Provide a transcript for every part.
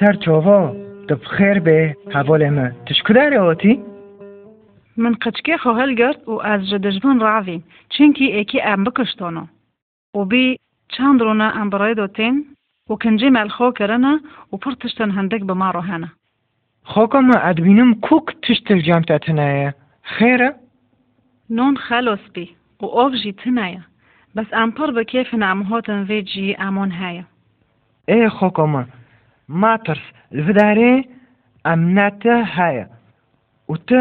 سر چاوا دب خیر به حوال ما تشکو داره آتی؟ من قچکه خواهل گرد و از جدجبان راویم. چنکی ایکی ام بکشتانو. و بی چند رونه ام برای دوتین و کنجی ملخو کرنه و پر تشتن هندک به ما ما ادبینم کوک تشتل جام تتنایه خیره؟ نون خلوص بی و اوف جی بس ام پر به کیف نعمهاتن وی جی امون هایه. ای خاکا ما ما ترس. الفداري أمنات هاي. وت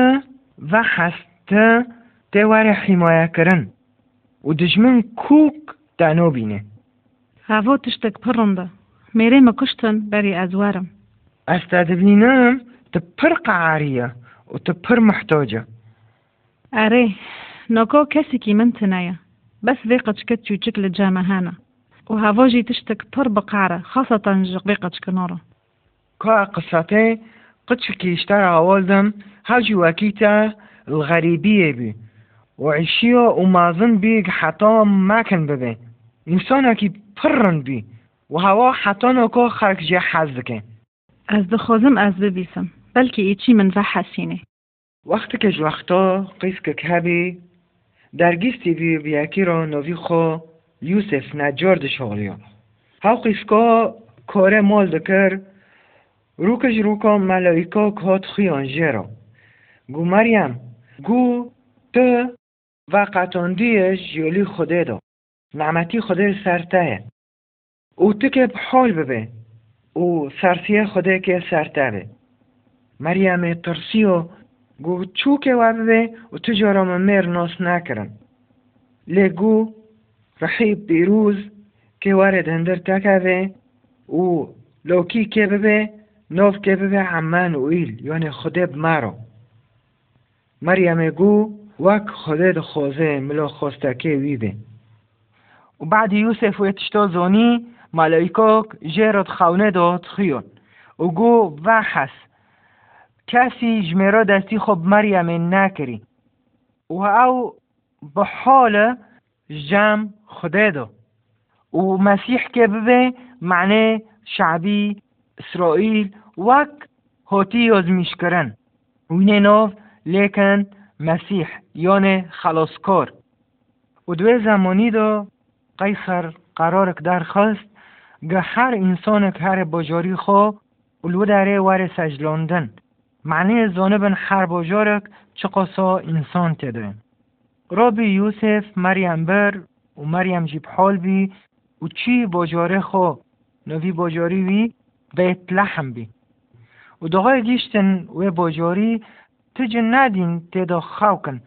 تا تيواري حماية كرن. ودجمن كوك دانو بينه هاو تشتك برنده ميري ما كشتن باري أزوارم أستاذ بنينام تبر قعارية وتبر محتاجة أري نوكو كسكي من تنايا بس ذيقتش كتشو شكل جامهانا وهافوجي تشتك بر بقعرة خاصة جق ذيقتش كنورة كقسەتەی قچ کیشتر ئاوەدەم هەژی وەکیتە غەریبیە بی. وعیشیە و مازن بی حەتۆ ماکن ببێ. ئینسانێکی پڕن بی. و هەوا حەتۆنەکۆ خەرکجێ حەز بکەین ئەس دخۆزم ئەس ببیسم. بەلکی ئیچی منە حەسینێ. وەختی کە ژوەختۆ قیسکە کابی دەرگیستی بی بیەکیرۆ نۆوی خۆ یوسف نەجۆر دشۆڵیۆ هاو قیسکۆ کۆرە مۆل دەکرد روکش روکا ملائکا کات خیان جرا گو مریم گو تو و قطاندیش یولی خوده دا. نعمتی خوده سرته. او تو که حال ببه. او سرسیه خوده که سرته به. مریم ترسیو گو چو که و ببه و تو جارام میر ناس نکرن. لگو رحیب بیروز که وارد هندر تکوه و لوکی که ببه نوف عمان و ایل یعنی خوده مرو. مریم گو وک خوده ده خوزه ملا خوستکه ویده. و بعد یوسف و اتشتا زونی ملائکاک جیرات خونه داد خیون. و گو و حس کسی جمیرا دستی خب مریم نکری. و او به حال جمع خوده دو و مسیح که ببه معنی شعبی اسرائیل وک هاتی یازمیش کرن وینه ناف لیکن مسیح یعنی خلاصکار و دوی زمانی دا قیصر قرارک درخواست گه هر انسانک هر باجاری خو ولو داره ور سجلاندن معنی زانبن هر باجارک چه قصا انسان تده رابی یوسف مریم بر و مریم جیب بی و چی باجاره خو نوی باجاری وی بیت لحم بی و دقای گیشتن و باجاری تج ندین تدا خاوکن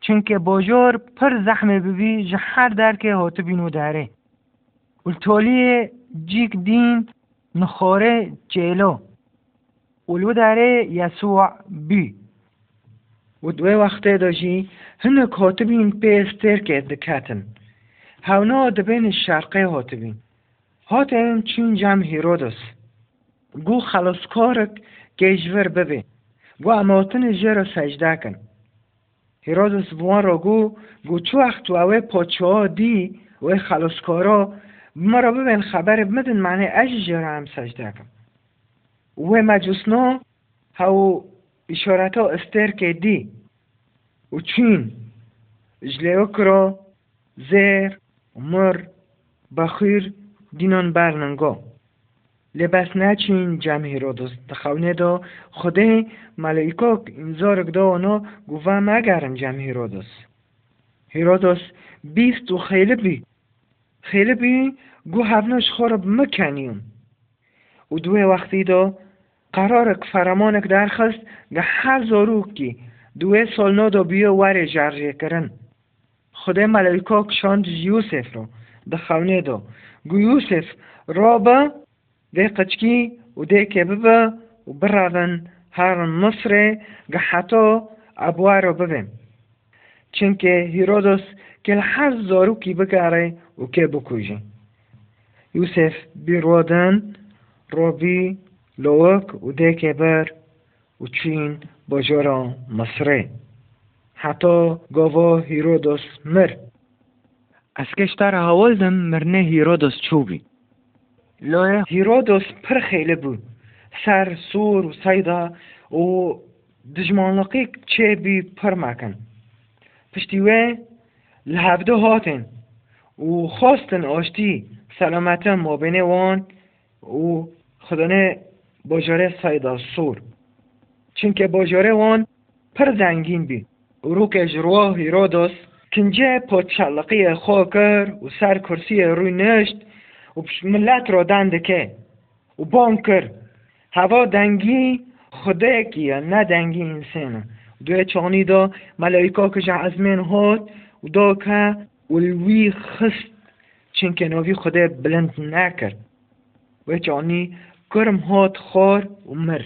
چونکه باجار پر زحمه ببی جهر در که هاتو بینو داره و تولی جیک دین نخوره جیلو ولو داره یسوع بی و دوی وقته داشی هنه کاتبین پیستر که دکتن هونا دبین شرقه هاتبین هاتن چون جمع هیرودس گو خلاصکارک گیجور ببه گو اماتن جر سجده کن هیرودس بوان را گو گو چو وقت و اوه پاچه دی و خلاصکارا مرا ببین خبر بمدن معنی اج جر هم سجده کن و مجوسنا هاو اشارتا استر که دی. و چین جلیوکرا زیر مر بخیر دینان برننگا لبس نچین جمع هیرودس تخونه دا خوده ملائکا انزارک دا آنا گوه مگرم جمع هیرودس هیرودس بیست و خیلی بی. خیلی بی گو هفناش خورب مکنیم. و دوی وقتی دا قرارک فرمانک درخواست گه هر زاروک کی. دوی سالنا دا بیا ور جرجه با ده قچکی و ده که ببا و برادن هر مصر ببین. چونکه هیرودس که هر زاروکی بگره و که بکوژی. یوسف بیرودن رابی لوک و که بر و چین باجارا مصره. حتی گاوا هیرودس مر. از کشتر هاولدم مرنه هیرودس چوبی. لایه هیرودس پر خیلی بود. سر سور و سیدا و دژمانلقی چه بی پر مکن. پشتی وی لحبده هاتن و خواستن آشتی سلامت ما بین وان و خدانه باجاره سایدا سور. چونکه باجاره وان پر زنگین بی. و روکش رواه ایراداس کنجه پادشالقی خواه کر و سر کرسی روی نشت و ملت را دنده و بان کر هوا دنگی خدا کیه نه دنگی انسان دوی چانی دا ملائکا که از من هات و دا که ولوی خست چنکه نوی خدا بلند نکرد. و چانی کرم هات خار و مر.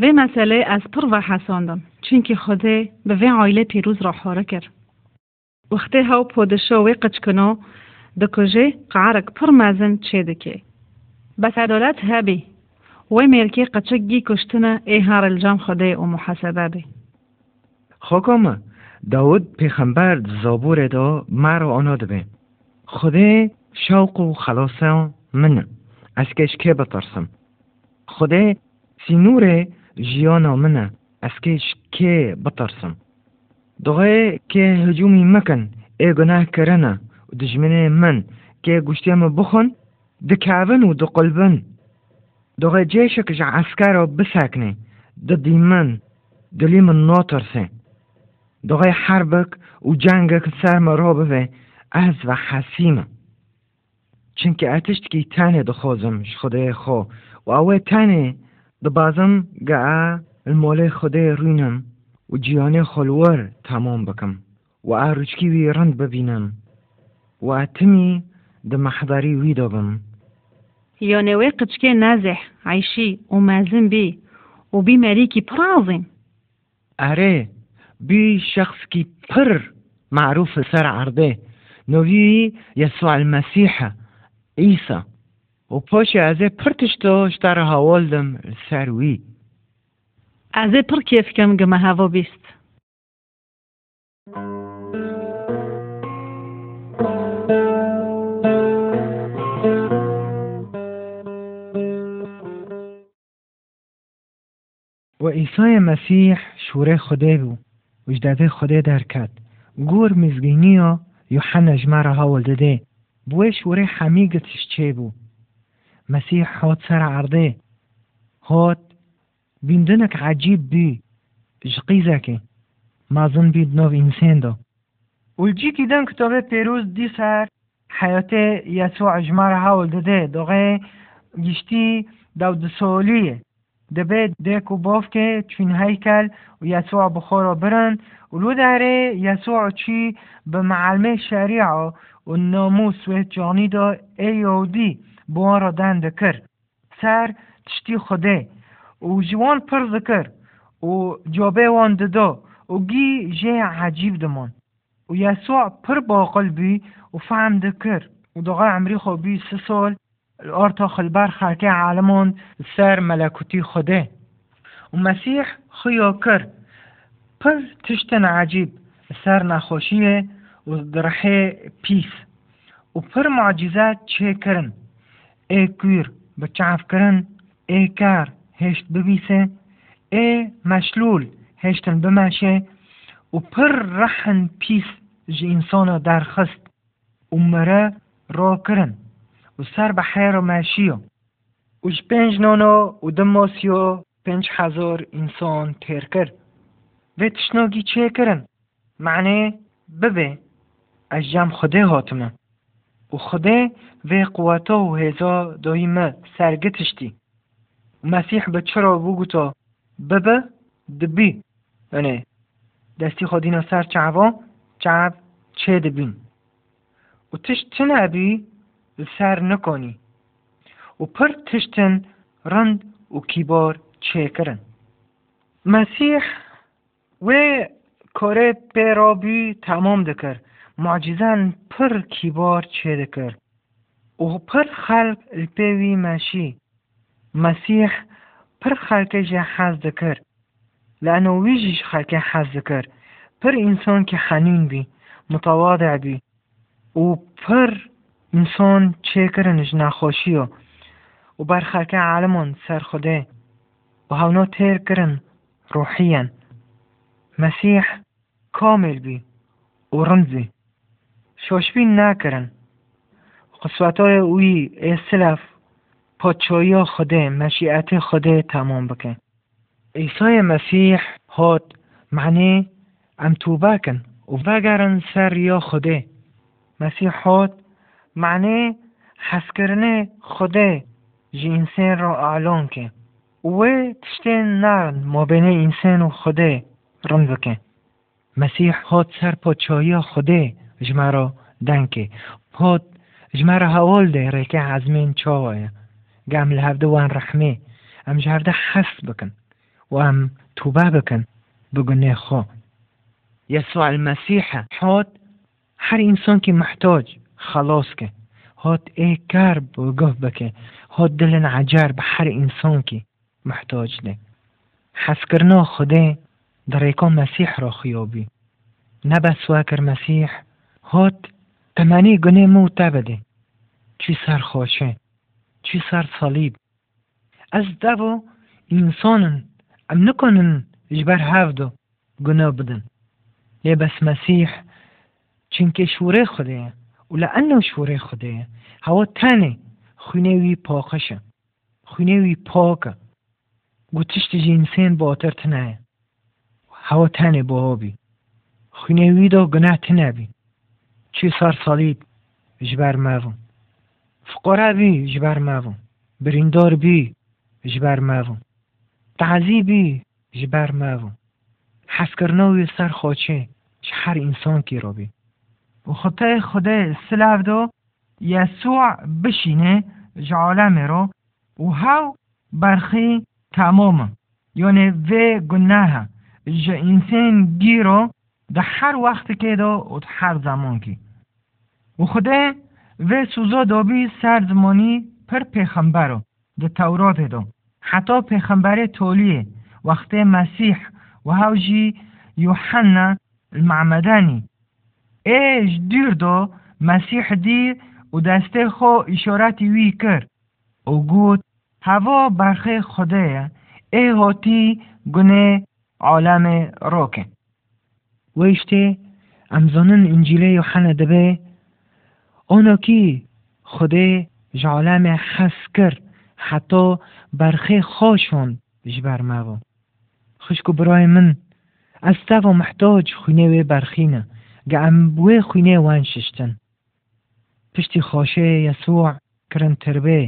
و مسئله از پر و حساندم چونکه خدا به وی عائله پیروز را حاره کرد. وقتی هاو پادشاه و قچکنا دکجه قعرک پر مزن چه دکه بس عدالت هبی و ملکی قچگی کشتنه ای هر الجام خدا و محاسبه بی خاکام داود پیغمبر زابور دا مرا آنا دبه خدا شوق و خلاصه من از کش که بترسم خدا سینور جیانا من از کش که بترسم دغه که دژمنê min kê guştê min bixwin dikevin û diqilbin Dixê cêşek ji eskera bisekne di dîmin dilê min notirse Dixê herbek û cengek ser me robibe ez ve hesî me Çinkî etiştkî tenê dixwazim ji xudê xwe û ew ê tenê dibazim ge e li molê xudê rûnim û ciyanê xwe li wir temam bikim و ئاروچکی وی ڕند ببینم. و اتمی د محضری وی دابم یا نوی قچکه نزح عیشی و مزن بی و بی مریکی پرازیم اره بی شخص کی پر معروف سر عرضه نوی یسوع المسیح عیسی. و پاش از پرتشتو شتر هوالدم سر وی. از پر کیف کم گمه هوا بیست. و عیسی مسیح شوره خدا بو وجداده خدا در کد گور مزگینی ها یوحنا جمره هاول دده بوی شوره حمیگتش چه بو؟ مسیح هات سر عرضه. هات بیندنک عجیب بی جقیزکه. مازن بید نو انسان دا ولجی دن کتاب پیروز دی سر حیات یسوع جمره هاول دده دوغه گشتی دود سولیه دبه دک و باف که چون هیکل و یسوع بخورا برن ولو داره یسوع چی به معلمه شریعه و ناموس و جانی دا ایودی بوان را دند کر سر تشتی خوده و جوان پر ذکر و جابه وان ددا و گی جه عجیب دمان و یسوع پر باقل بی و فهم دکر و دقا عمری خو بی سه سال آرتا خلبر خرکه عالمان سر ملکوتی خوده و مسیح خیا پر تشتن عجیب سر نخوشیه و درحه پیس و پر معجزات چه کرن؟ ای کویر بچعف کرن. ای کار هشت ببیسه. ای مشلول هشتن بمشه. و پر رحن پیس جی درخست. و مره را کرن. و سر به حیر و ماشیو وش پنج نانا و دماسیو پنج هزار انسان تیر کرد. و تشناگی چه کرن؟ معنی ببه از جمع خوده هاتمه و خوده و قواتا و هزا دایمه سرگتشتی و مسیح به چرا بگو تا ببه دبی. یعنی دستی خودینا سر چعوا چعب چه دبین. و تشت نبی؟ سر نکنی و پر تشتن رند و کیبار چه کرن مسیح و کار پیرابی تمام دکر معجزان پر کیبار چه دکر و پر خلق الپیوی ماشی مسیح پر خلق جه حز دکر لانه ویجیش خلق حز دکر پر انسان که حنین بی متواضع بی. و پر انسان چه کرنش نخوشی و و برخلکه عالمون سر خوده. و هاونو مسیح کامل بی و رمزی. شوشبین نکرن. قصوتای اوی سلف پادشاهی خوده مشیعت خوده تمام بکن. عیسی مسیح هات معنی ام توبه کن. و بگرن سر یا خوده. مسیح هات معنی حس کردن انسان را اعلان که. و تشتین نرن ما انسان و خوده رمز که مسیح هات سر پادشاهی خوده جمع دنکه هات جمع را حوال ده ریکه عزمین چاوه. گم لهفده وان رحمه. ام جرده حس بکن و ام توبه بکن بگنه خو. يسوع المسيح حوت هر انسان که محتاج خلاص که. هات ای کرب و گفت بکه. هات دلن عجر به هر انسان که محتاج ده. حس کرنا خوده در ایکا مسیح را خیابی. نبس وکر مسیح. هات تمنی گنه مو تبده چی سر خوشه چی سر صلیب؟ از دو انسانن ام نکنن جبر هفدو گناه بدن. ليه بس مسيح چونکه شوره خوده. و لأنه شوره خوده هوا تانه خونه وی پاکشه خونه وی پاکه. گوتش تجی انسان باتر تنه. هوا خونه گناه تنه بی. چی سر صلیب جبر موون فقره بی جبر موون بریندار بی جبر موون تعذیبی بی جبر موون حس کرناوی سر خاچه. هر انسان بی و خطه خدا سلاف دو یسوع بشینه جعالم رو و هاو برخی تمام یعنی و گناه جا انسان گیرو ده هر وقت که دو و هر زمان کی. و خدا و سوزا دابی سر زمانی پر پیخمبرو ده تورات دو حتی پیخمبر تولیه. وقت مسیح. و هاوجی یوحنا المعمدانی. ایش دیر دو مسیح دی و دسته خو اشارتی وی کرد. و گوت هوا برخه خوده ای هاتی گنه عالم راکه و اشته امزانن انجیل یوحنا دبه آنا کی خوده جعالم حس کرد حتی برخه خوشون جبر موا خشکو برای من از و محتاج خونه برخینه گەعم بێ خوینێ وان ششتن. پشتی خۆشەیە یەسوع کرن تربێ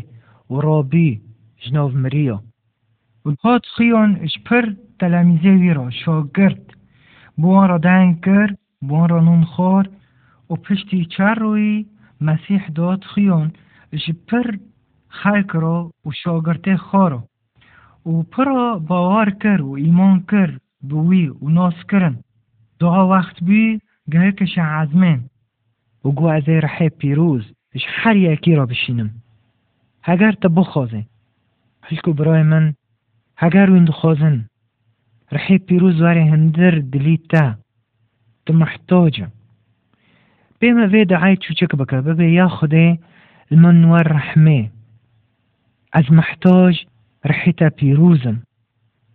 و ڕۆبی ژنۆڤ مریۆ. وهات خیۆن ش پر تەلامیزێویڕۆ شۆگرت. بۆن ڕەدان کرد بۆن ڕەنون خۆر. و پشتی چار ڕووی مەسیح دۆت خیۆن ji pir xelkiro û şogirtê xwar û pira bawar kir û îmon kir bi wî û nas kirin Doğa گەهکە شەعازمێن و گوازێ ڕحێ پیرروز ش هەر یەکی ڕە بشینم. هەگەر تە بخۆزێ. هەلک و من هەگەر وین دخۆزن ڕحێ پیرروز وارێ هندر دلی تا. تو محتۆجە بێمە بێ دەعای چوچک بکە. ببێ یا خودێ من وە ڕەحمێ. ئەز محتۆژ ڕحیتە پیرروزم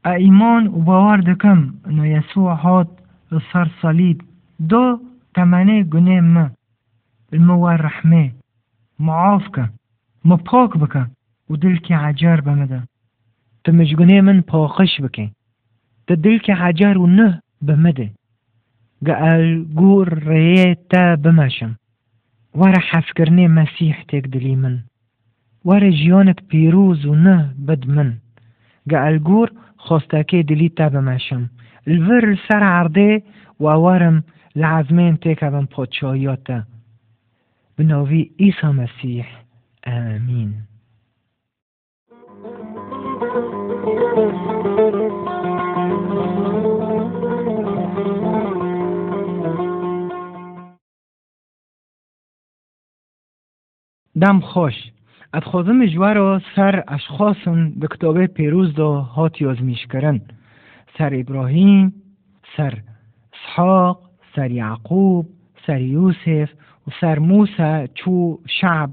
ئە ئیمان و باوار دو تمنه گناه ما الموار رحمه معاف که ما پاک بکه و دل که عجر بمده تمش گناه من پاکش بکه تا دل که عجر و نه بمده قال گور ریه تا بمشم وره حس کرنه مسیح تک دلی من. وره جیانک پیروز و نه بد من. قال گور خۆستەکەی دلی تا بەمەشم الڤر سەر عردێ واوارم لە عزمێن تێکە بم پۆچۆیۆتە بناوی ئیسا مەسیح ئامین دم خۆش ادخوازم جوارا سر اشخاصن به کتاب پیروز دا هات یازمیش کرن سر ابراهیم سر اسحاق سر یعقوب سر یوسف و سر موسى چو شعب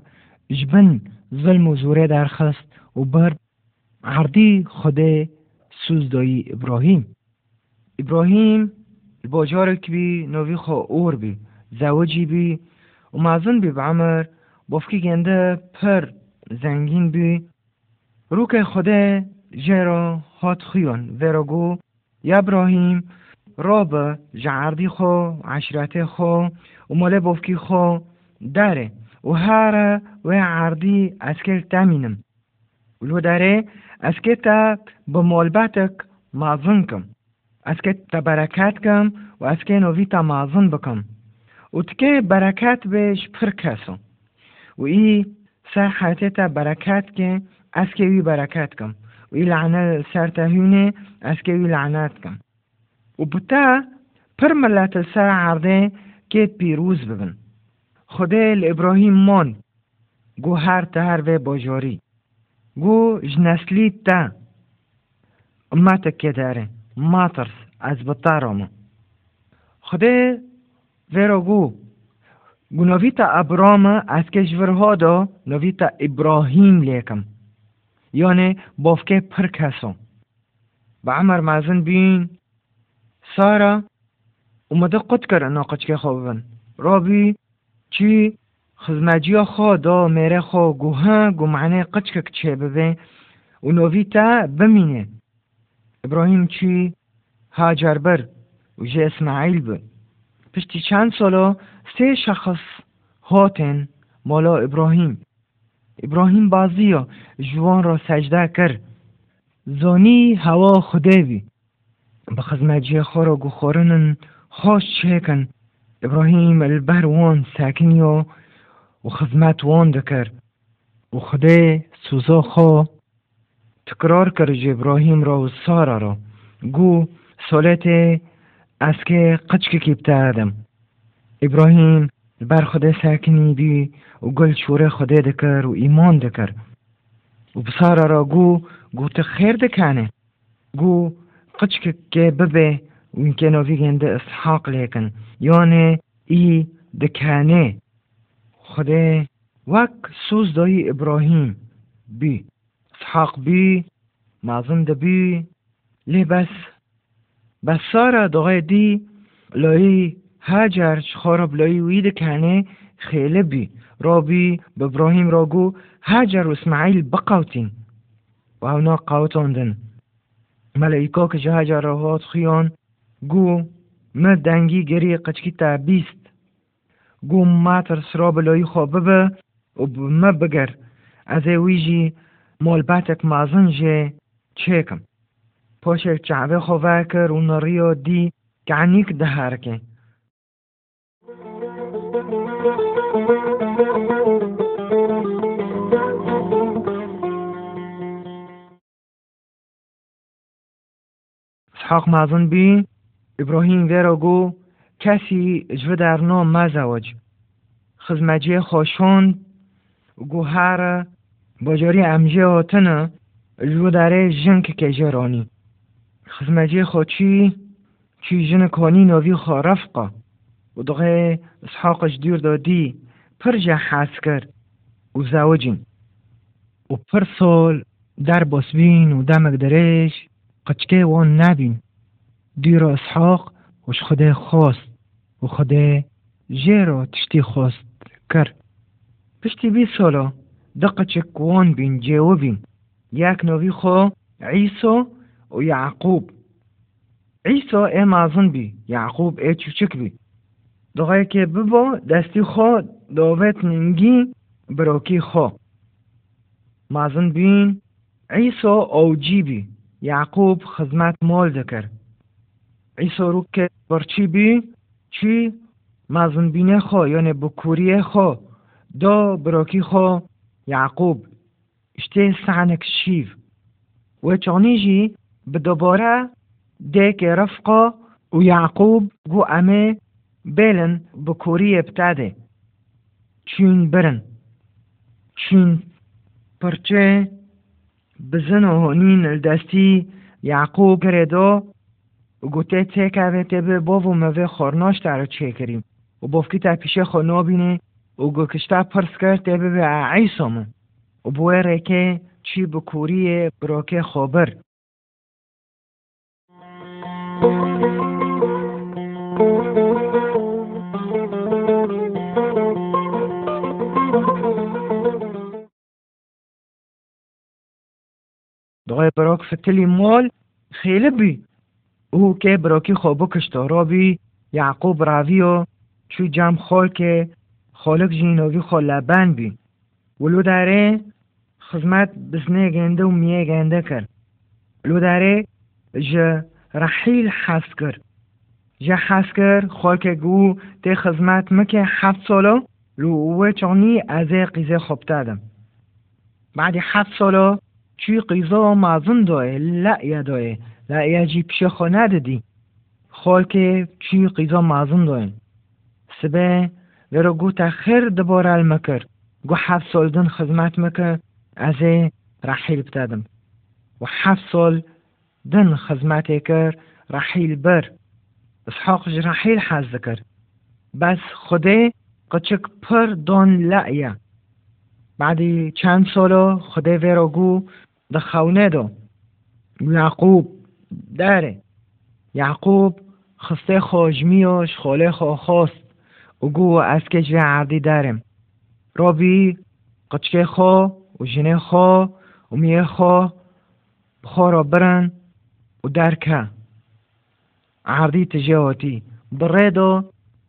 جبن ظلم و زوره درخست و بر عردی خود سوزدایی ابراهیم. ابراهیم باجارك بي نوفي خو اور بي زوجي بي ومازن بي بعمر بافكي گنده پر زنگین بی. روک خدا جرا هات خیون ورگو یا ابراهیم راب جعردی خو عشرت خو و مال بافکی خو داره. و هر و عردی اسکل تامینم. ولو داره اسکتا بمالبتک مازن کم. اسکت تا برکت کم و اسکه نوی تا مازن بکم. و تکه برکت بهش پر کسم و ای سر حیاتی تا برکت که اسکه وی برکت کم. و ای لعنه سر تهونه اسکه وی لعنت کم و بوتە پر مەلاتە سەر عردێ کێت پیرروز ببن. خودێ لە ئیبراهیم مۆن گو هەرتە هەروێ بۆژۆری گو ji neslî te ma te kêderê ma tirs ez bi te rome Xdê vêro gû Gu novîta ebrome ez kê ji vir hodo novîta İbrahîm lêkim yanê bofkê pir keso Bi emer mezin bîn کرد ناقچ که خوابن رابی چی؟ خزمجی خو دا میره خو گوه گو معنی قچک چه ببین. و نویتا بمینه. ابراهیم چی؟ هاجر بر و جه اسماعیل بر پشتی چند سالا سه شخص هاتن مالا ابراهیم. ابراهیم بازی جوان را سجده کر. زانی هوا خوده خورا گو خورنن خوش چکن ابراهیم البر وان و خزمت وان دکر خوده سوزا خو تکرار کرد ابراهیم را و سارا را. گو سالت از که قچک کیبته ادم ابراهیم بر خود ساکنی بی و گل چوره خوده دکر و ایمان دکر و بسارا را گو گو خیر دکنه گو قچککێ ببێ کێنۆڤی گەندە ئەسحاق لێکن یۆنێ ئی دکانێ خدێ وەک سوز دۆی ئیبراهیم بی سحاق بی مازم دەبی لێ بەس بەس سارە دۆغێ دی لۆیی هاجار خۆرە بلۆی وی دکانێ خێلە بی ڕۆبی بە براهیم ڕۆگو هاجار و اسماعیل بقوتین و هەونا قوتۆندن ملائکا که جه هاجر را هات خیان گو ما دنگی گری قچکی تا بیست گو ما تر سراب لایی خوابه به و ما بگر از ویجی مالباتك مازن جي تشيكم پوشك چعبه خوفاكر ونريو دي كعنيك دهاركي اسحاق مازن بي ابراهيم ويرا گو کسی جو در نام مزوج خزمجی خوشون گو هر باجاری امجه آتنا جو داره جن که که جرانی. خزمجی خوچی چی جن کانی نوی خوا رفقا. و دغه اسحاقش دیر دادی پر جه حس کرد و زوجین و پر سال در باسبین و دمک درش قچکه دیر و اسحاق وش خدا خواست و خدا جه را تشتی خواست کرد پشتی بی سالا دقه چکوان بین جیو بین. یک نوی خو عیسی و یعقوب. عیسی ای معزون بی یعقوب ای چوچک بی. دقیقه که ببا دستی خو داوت ننگی براکی خو. معزون بین عیسی او جیبی یعقوب خدمت مال دکر. عیسا رو که برچی بی؟ چی؟ مازن بینه خو یعنی بکوری خو. دا بروکی خو یعقوب. اشته سعنك شیف و چانیجی به دوباره رفقا و یعقوب گو امه بلن بکوری ابتده. چون برن. چون پرچه بزن گوته تکه و تبه باو موه خورناش در چه کریم و بافکی تا پیشه خو نابینه و گو کشتا پرس کرد تبه به عیسامه و بوه که چی بکوری براکه خابر. دقای براک فتلی مال خیلی بی. او که براکی خوابو کشتارا بی یعقوب راوی و چوی جمع خال که خالق جیناوی خال لبن بی. ولو داره خدمت بسنه گنده و میه گنده کرد. ولو داره جه رحیل حس کرد. جه حس کرد خال که گو ده خدمت مکه هفت سالا لو اوه چانی از قیزه خوب دادم بعد هفت سالا چی قیزا مازن داره لعیه داره لعیه جی پیش خانه دادی خال که چی قیزا مازن داره سبه ورا گو تخیر دبار المکر گو هفت سال دن خدمت مکر از رحیل بتادم. و هفت سال دن خدمت کر رحیل بر. اسحاق رحیل حز ذکر بس خوده قچک پر دان لعیه. بعدی چند سالا خوده ورا گو ده خونه دو. یعقوب داره. یعقوب خسته خوشمیاش خاله خو خواست. و گو از کج عردی دارم. رابی قچکه خو و جنه خو و میه خو بخوا را برن و درکه عردی تجاوتی. بره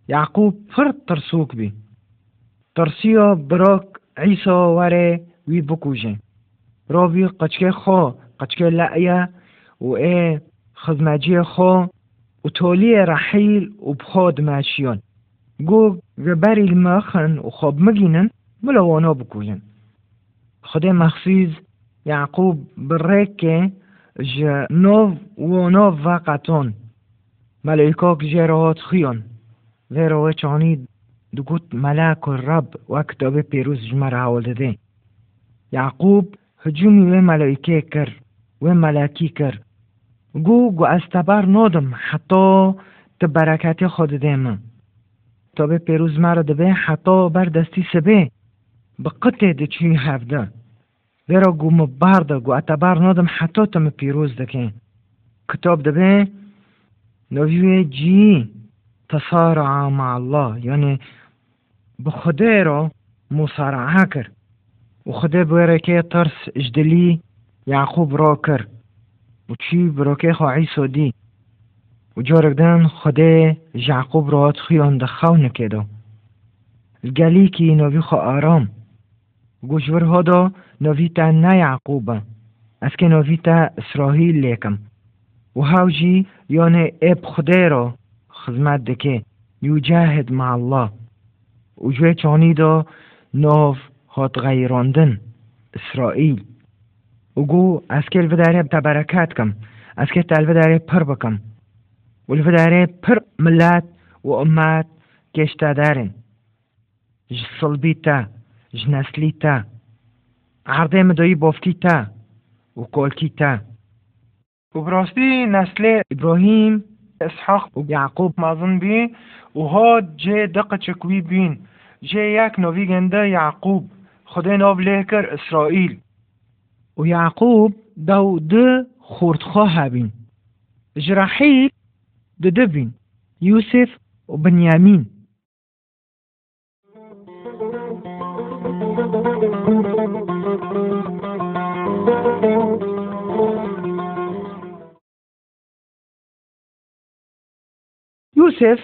یعقوب پر ترسوک بی. ترسیا براک عیسا وره وی بکوژه راوی قچکه خو قچکه لعیه و ای خزمجی خو و تولی رحیل و بخود ماشیان. گو بری المخن و خوب مگینن ملوانا بکوژن خدا مخصیز یعقوب برکه ج نو و نو وقتون ملائکاک جرات خیان. و روی چانی دگوت ملک و رب و کتاب پیروز جمع حوال داده. یعقوب هجومی و ملائکه کر و ملکی کر. گو از تبر نادم حتی برکت خود دیم تا به پیروز مرا دبه حتی بر دستی سبه. به قطع دچی هفده. ورا گو مبارده گو اتبر نادم حتی تم پیروز دکه. کتاب دبه نویوی جی تصارع مع الله. یعنی به خدا را مصارعه کرد. و خدا بوره که ترس اجدلی یعقوب را کرد و چی بروکه خو عیسو دی و جارگدن خدا یعقوب را خیان دخو نکیدو گلی کی نوی خو آرام. گوشور ها دا نوی تا نه یعقوبه از که نوی تا اسرائیل لیکم. و هاوجی یعنی اب خدا را خدمت دکه. یجاهد مع الله. و جوی چانی دا ناف هات غیراندن. اسرائیل و گو از که الوداره تبرکت کم از که تلوداره پر بکم. و الوداره پر ملت و امت کشتا دارن. ج صلبی تا ج نسلی تا. عرضه مدایی بافتی تا و کولکی تا. و براستی نسل ابراهیم اسحاق و یعقوب مازن بی و ها جه دقه چکوی بین. جه یک نوی گنده یعقوب. خدا ناو لیکر اسرائیل. و یعقوب داو د خورتخواه هبین جراحیل د دبین یوسف و بنیامین. یوسف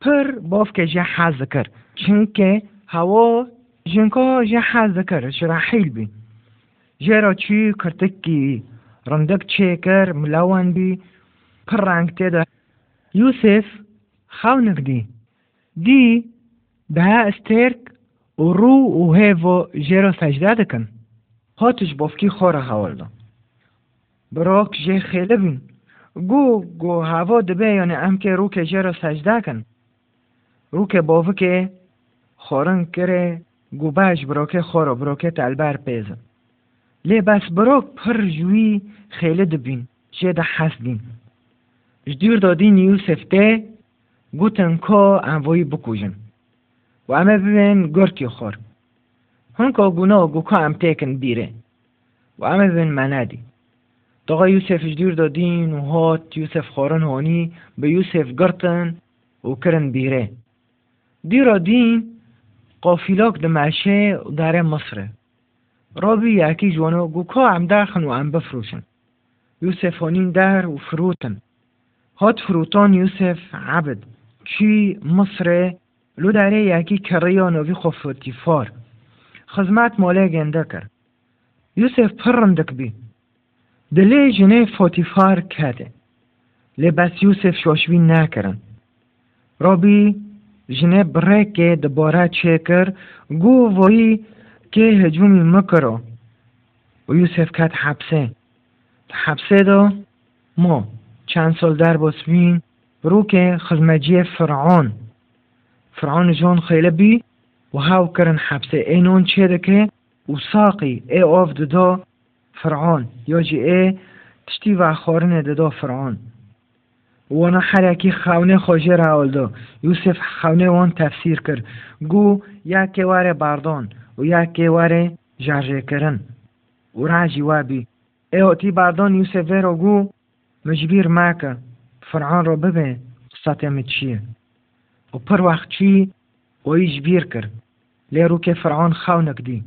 پر باف که جه حز کرد چون که هوا جنکا جه حز کرد شراحیل بین. ژێرە چی کرتکی ڕندەک چێکەر ملاوەندی پڕ ڕنگ تێدا. یوسف خاونک دی دی بەها ئەستێرک و ڕوو و هێڤۆ ژێرە سەجدا دەکەن. هاتش بۆفکی خۆرە هەوڵدا برۆک ژێ خێلە بین. گو گۆ هاوۆ دەبێ یانە ئەمکێ ڕووکە ژێرە سەجداکەن ڕووکە بۆڤکێ خۆرن کرێ گو باش برۆکێ خۆرە برۆکێت ئەلبار پێزن. گو لی بس براک پر جوی خیلی دبین جه ده حسدین جدیر دادین یوسف ده گوتن که انوایی بکوژن. و امه ببین گرتی خور هنکا گونا گوکا ام تیکن بیره و ام بین مندی دقا یوسف جدیر دادین و هات یوسف خورن هونی به یوسف گرتن و کرن بیره دیرا دین قافیلاک دمشه در مصره رابی یکی جوانا گوکا ام داخن و ام بفروشن. یوسف هونین در و فروتن. هات فروتان یوسف عبد. چی مصر لو داره یکی کریا نوی خفتی فار. خزمت ماله گنده کرد یوسف پرندک بی. دلی جنه فوتیفار کده. لی بس یوسف شوشوی نکرن. رابی جنه بریک دباره چه کر. گو وی که هجومی مکرو و یوسف کت حبسه. حبسه دا ما چند سال در بسوین رو که خزمجی فرعون. فرعون جون خیلی بی و هاو کرن حبسه. اینون چه دکه و ساقی ای آف ددا فرعون. یا جی ای تشتی و خورن ددا فرعون. وانا حرکی خونه خوشی راول دو یوسف خونه وان تفسیر کر گو یکی واره باردان و یا کێوارێ ژاژێکردن وراژی وابی ئێوەتی باردۆن یوسفێرۆ گوو مجبیر ماکە فرعان ڕۆ ببێ قسەتێمە چییە؟ و پڕ وەخچی ئۆیش بیر کرد. لێڕووکێ فرعان خاونەک دی.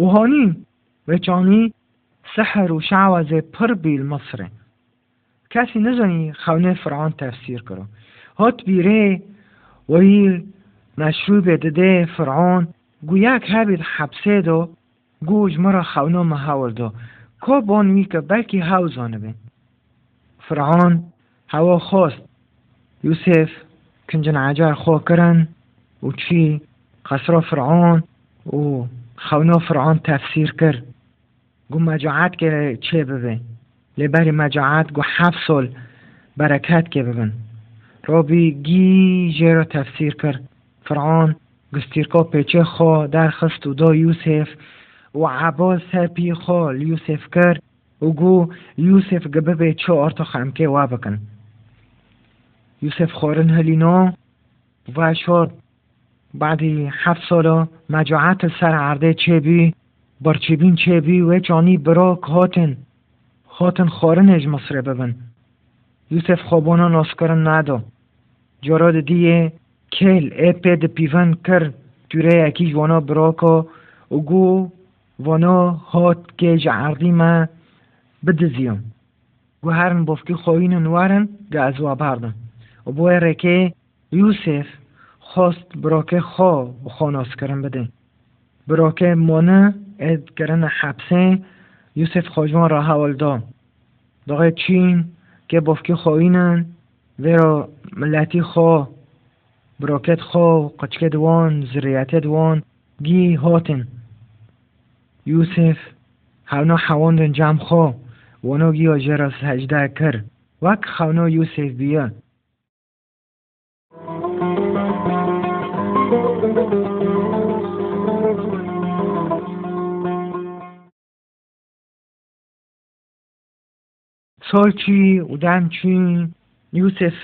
و هۆنین وێچانی سەحر و شعوازێ پڕ بیل مەسرێ کاسی نزانی خاونێ فرعان تەفسیر کرد هۆت بیرێ وەی مەشروبێ دەدێ فرعون گویاک هبید حبسه دو گوج مرا خونه محاول دو که بانوی که بلکی بین. فرعون هوا خواست یوسف کنجن عجار خو کرن. و چی؟ قصر فرعون. و خونا فرعون تفسیر کر. گو مجاعت که چه ببین؟ لبری مجاعت گو هفت سال برکت که ببین. رابی گی را تفسیر کر. فرعون گستیرکا پیچه خوا در خست و دا یوسف و عباس سپی خوا یوسف کر و گو یوسف گبه به چه آرتا خمکه و بکن. یوسف خورن هلینا و شد بعدی هفت سالا مجاعت سر عرده چه بی برچبین چه بی و جانی برا هاتن. هاتن خورنج مصره ببن. یوسف خوابانا ناسکرن ندا جاراد دیه کل اپه ده پیون کر جوره یکی جوانا براکا و گو وانا هات که جعردی ما بدزیم گو هرن بافکی خواهین نوارن گه از بردن و بوی رکه یوسف خواست براکه خوا خاناس کرن بده براکه مانه اد کرن حبسه یوسف خواجوان را حوال دا داغه چین که بافکی خواهینن ویرا ملتی خوا براکت خوا قچک دوان زریعت دوان گی هاتن. یوسف هونا حواندن جمع خوا وانا گی آجر سجده کر وک خونا یوسف بیا. سالچی و دمچی یوسف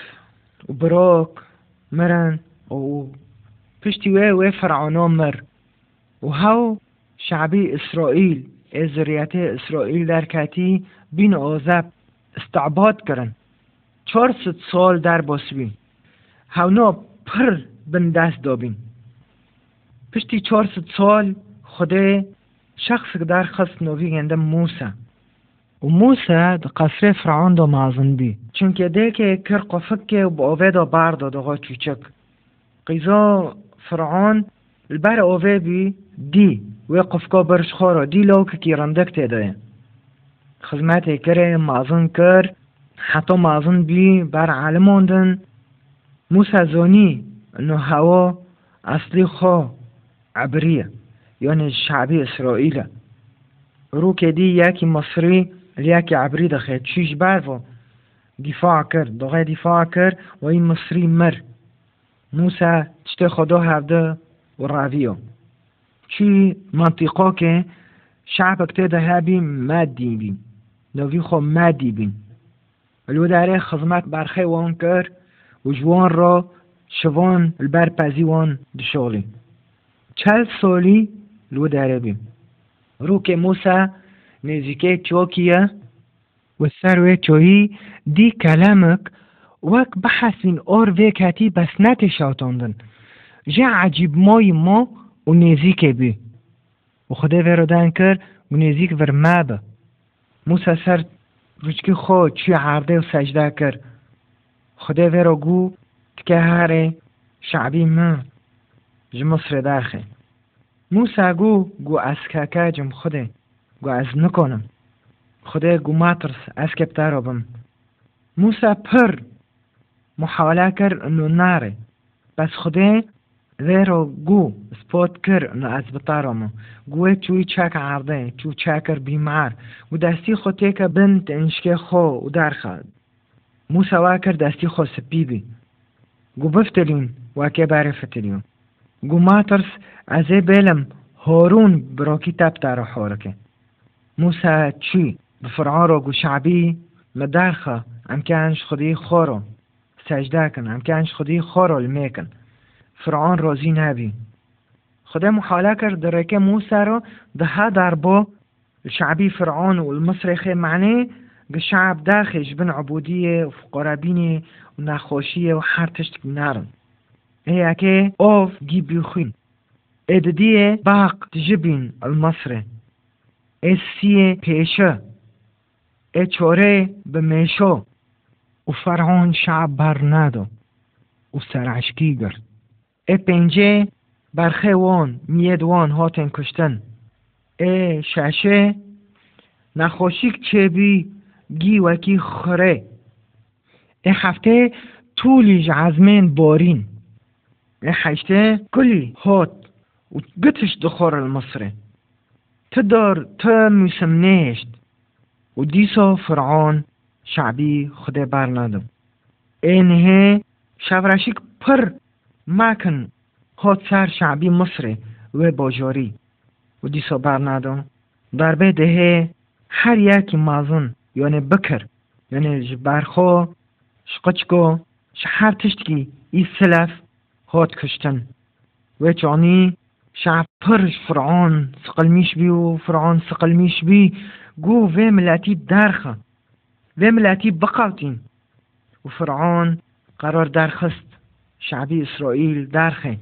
و براک. مرن و پشتی وی وی فرعونا مر. و هاو شعبی اسرائیل ازریت اسرائیل در کتی بین آزب استعباد کرن. چهارصد سال در باسبین هاونا پر بن دست دابین. پشتی چهارصد سال خدا شخص در خست نوی گنده موسی و موسی د قصر فرعون دا مازن بی Çünkü de ki kır qafikke bu ave da bar da daha küçük. Qiza Fir'an البر اوه بی دی و قفکا برشخارا دی لاو که کیرندک تیده خدمت کره مازن کر حتی مازن بی بر علماندن موسزانی نو هوا اصلی خوا عبریه یعنی شعبی اسرائیل رو که دی یکی مصری یکی عبری دخه. چیش بروا دفاع کرد دقیق دفاع کرد و این مصری مر. موسى تشتي خدا هفده و راویو. چی منطقه که شعبك تيدا هابي مادي بين نوی خو مادي بين الو داره خدمت برخه وان کر و جوان را شوان البر پزی وان دشالی. چل سالی لو داره بیم. رو که موسا نزیکه چوکیه و سروی چوهی دی کلمک وک بحثین اور وی کتی بس نتشاتاندن. جا عجیب مای ما و نزیکه بی. و خدا ورودن کر و نزیک ور مابه موسا سر روچکی خو چی عرده و سجده کر. خدا ورو گو تکه هره شعبی من ji Misrê derxê. Musa gû gû ez keke cim Xwedê gû ez nikonim. خدای گوماترس اسکب تارو بم موسا پر محاوله کرد نو ناره. بس خدای زیرو گو سپوت کر نو از بطارم گوه چوی چاک عرضه چو چاکر بیمار. و دستی خو تیکا بنت انشکه خو و دارخه موسا واکر دستی خو سپیدی. گو بفتلین واکه باره فتلیون گو ما ترس ازه بیلم هورون بروکی تب تارو حورکه. موسا چی بفرعان را گو شعبی مدرخه. ام کنش خودی خورو. سجده کن. ام کنش خودی خورو المیکن فرعان راضی نبی. خدا محاله کرد. درکه موسا رو ده در با شعبی فرعون و المصرخه معنی شعب داخش بن عبودیه و فقرابینه و نخوشیه و هر تشت نرم هيك اوف جيبيوخين ادديه باق تجبين المصري السية بيشة اتشوري بميشو وفرعون شعب برنادو وسرعشكي گرد. ای پنجه برخه وان مید وان هاتن کشتن. ای ششه نخوشیک چه بی گی وکی خره. ای هفته طولیج عزمین بارین. حيشته كلي هوت وقتش دخور المصري تدار تم وديسو فرعون شعبي خده برنادم اینه شورشیک پر مکن هات سر شعبی مصر و باجاری و دیسا برنادم در بده هر یکی مازن یعنی بکر یعنی برخو شقچکو شهر تشتکی ای سلف هات کشتن. و جانی شعب پرش فرعون سقلمیش بی و فرعون سقلمیش بی. گو و ملاتی درخه و ملاتی بقاوتین. و فرعون قرار درخست شعبی اسرائیل درخه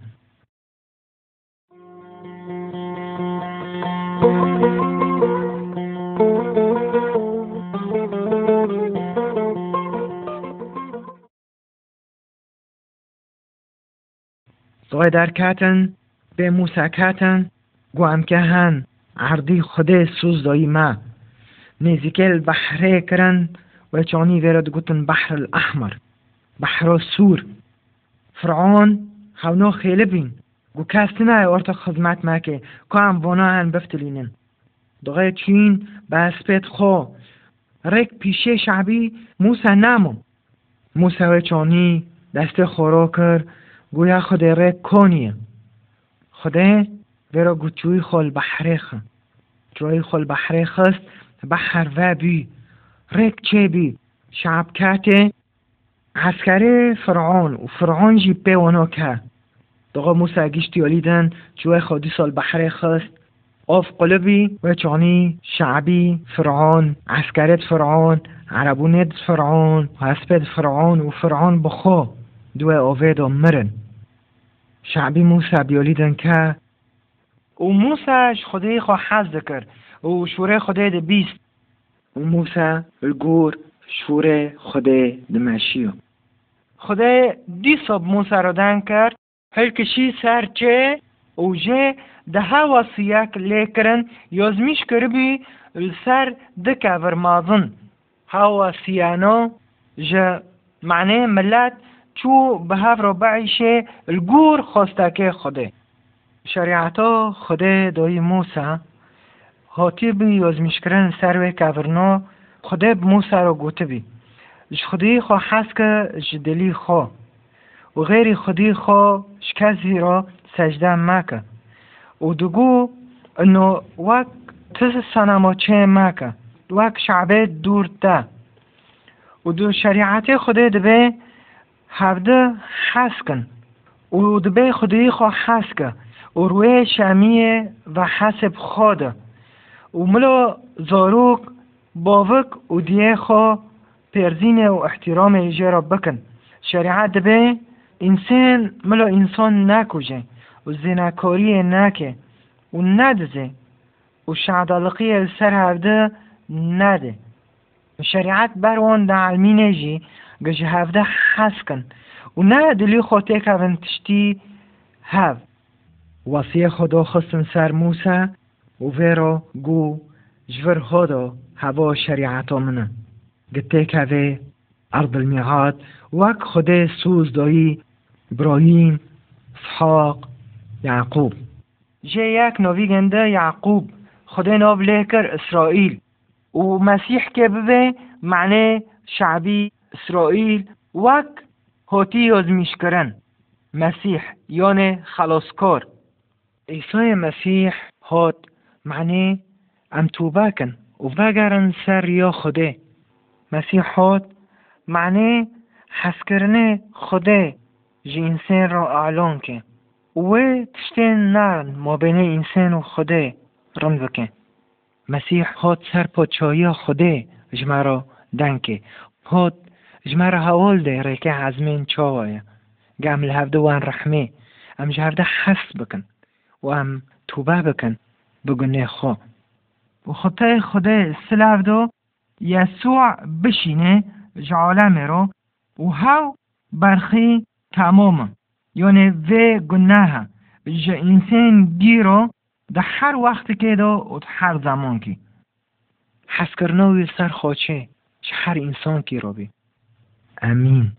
در کتن به موسا کتن گوام که هن عردی خود سوز دایی ما. نزیکل بحره کرن و چانی ویرد گوتن بحر الاحمر بحر سور فرعون خونو خیلی بین. گو کسی نه ارتا خدمت مکه. که هم وانا هن بفتلینن. دغه چین به اسپت خو. رک پیشه شعبی موسا نمو موسا و چانی دست خورا کر. گویا خدا ره کنیه. خدا ورا گوچوی خال بحرخ جوی خال بحرخ است بحر و بی رک چه بی کته عسکر فرعون و فرعون جی پیوانا که دقا موسا گشتی آلیدن جوی خودی سال بحرخ است آف قلبی و چانی شعبی فرعون عسکرت فرعون عربونت فرعون و اسپد فرعون و فرعون بخو دو آوید مرن. شعبی موسا بیالیدن که و موساش خدای خو حز کرد و شوره خدای ده بیست. و موسا الگور شوره خدای ده مشیو خدای دی صب موسا رو دن کرد هل کشی سر چه و جه ده هوا سیاک لیکرن یازمیش کربی سر دکه ورمازن هوا سیانو جه معنی ملت چو به هفر بعیشه الگور خواستکه خوده شریعتا خوده دای موسا هاتی بی یازمیش کرن سر و کورنا خوده موسا رو گوته بی اش خودی خوا حس که جدلی خوا و غیر خودی خوا شکزی را سجده مکه و دگو انو وک تز سنما چه مکه وک شعبه دور ده و دو شریعت خوده دبه هفده حس کن و دبی خودی خو حس که و روی شمیه و حسب خواده و ملا زاروک باوک و دیه خوا پرزین و احترام ایجه را بکن. شریعت به انسان ملا انسان نکوجه و زنکاری نکه و ندزه و شعدالقی سر هفته نده. شریعت بروان در علمی نجی گجه هفته حس کن. و نه دلی که تشتی هف. وصیه خدا خستن سر موسى وفيرو جو جفر هودا هوا شريعتا منه قتيك هذا أرض الميعاد وك خدا سوز دایی إبراهيم إسحاق يعقوب جه یک نوی گنده یعقوب خدا ناو لیکر اسرائیل و مسیح که ببه معنی شعبی اسرائیل وک هاتی یازمیش کرن مسیح معنی ام توبه کن و بگرن سر یا خوده. مسیح معنی حس کردن خوده. جی انسان را اعلان کن. و تشتین نرن ما بین انسان و خوده. رم بکن. مسیح هات سر پاچایی خوده. جمع دنکه. هات جمع حوال ده. ریکه عزمین چاوایه. گم لحفده وان رحمه. ام جهرده حس بکن. و ام توبه بکن. بگنه خو و خطه خدا سلاف دو یسوع بشینه جعالم رو و هاو برخی تمام. یعنی و گناه. جا انسان گیرو در هر وقت که دو و هر زمان کی. حس سر خوچه چه هر انسان کی رو بی. امین